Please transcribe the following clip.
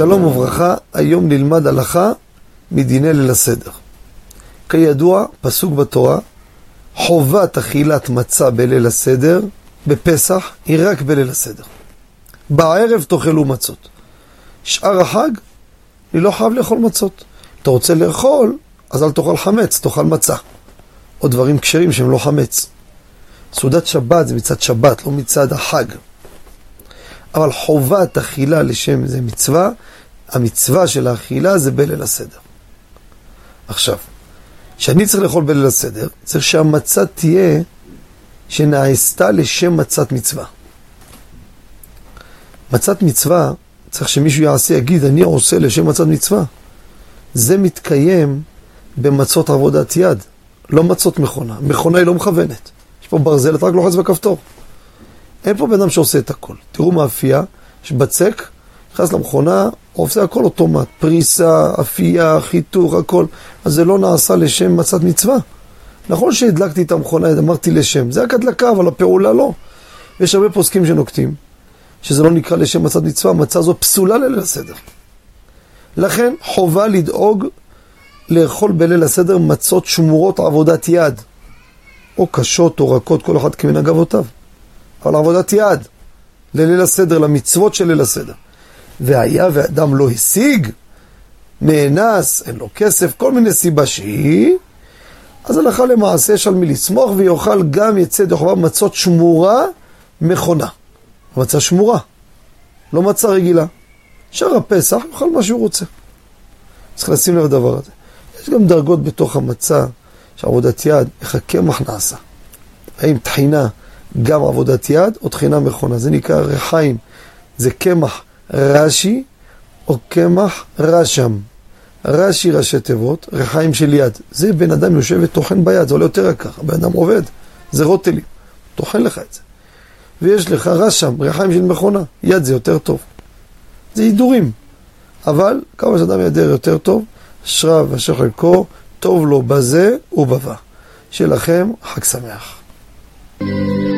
שלום וברכה, היום נלמד הלכה מדיני ליל הסדר. כידוע, פסוק בתורה, חובת אכילת מצה בליל הסדר, בפסח, היא רק בליל הסדר. בערב תאכלו מצות. שאר החג, אני לא חייב לאכול מצות. אתה רוצה לאכול, אז אל תאכל חמץ, תאכל מצה. או דברים כשרים שהם לא חמץ. סעודת שבת זה מצד שבת, לא מצד החג. אבל חובת אכילה לשם זה מצווה, המצווה של האכילה זה בליל הסדר. עכשיו, כשאני צריך לאכול בליל הסדר, צריך שהמצה תהיה שנעשתה לשם מצת מצווה. מצת מצווה, צריך שמישהו יעשה, יגיד, אני עושה לשם מצת מצווה. זה מתקיים במצות עבודת יד, לא מצות מכונה. מכונה היא לא מכוונת. יש פה ברזל, אתה רק לוחץ בכפתור. אין פה בן אדם שעושה את הכל. תראו מאפייה, יש בצק, נכנס למכונה, עושה הכל אוטומט. פריסה, אפייה, חיתוך, הכל. אז זה לא נעשה לשם מצת מצווה. נכון שהדלקתי את המכונה, אמרתי לשם, זה רק הדלקה, אבל הפעולה לא. יש הרבה פוסקים שנוקטים, שזה לא נקרא לשם מצת מצווה, מצה זו פסולה לליל הסדר. לכן חובה לדאוג לאכול בליל הסדר מצות שמורות עבודת יד, או קשות או רכות, כל אחד כמנהג אבותיו. אבל עבודת יד, לליל הסדר, למצוות של ליל הסדר. והיה ואדם לא השיג, נאנס, אין לו כסף, כל מיני סיבה שהיא, אז הלכה למעשה יש על מי לסמוך ויאכל גם יצא דחובה מצות שמורה מכונה. מצה שמורה, לא מצה רגילה. שער הפסח יאכל מה שהוא רוצה. צריך לשים לב לדבר הזה. יש גם דרגות בתוך המצה, שעבודת יד, איך הקמח נעשה. האם טחינה גם עבודת יד או טחינה מכונה. זה נקרא רחיים. זה קמח רש"י או קמח רשם. רש"י ראשי תיבות, רחיים של יד. זה בן אדם יושב וטוחן ביד, זה עולה יותר יקר. הבן אדם עובד, זה רוטלי. טוחן לך את זה. ויש לך רשם, רחיים של מכונה. יד זה יותר טוב. זה הידורים. אבל כמה שאדם ידע יותר טוב, אשריו ואשר חלקו, טוב לו בזה ובבא. שיהיה לכם חג שמח. thank you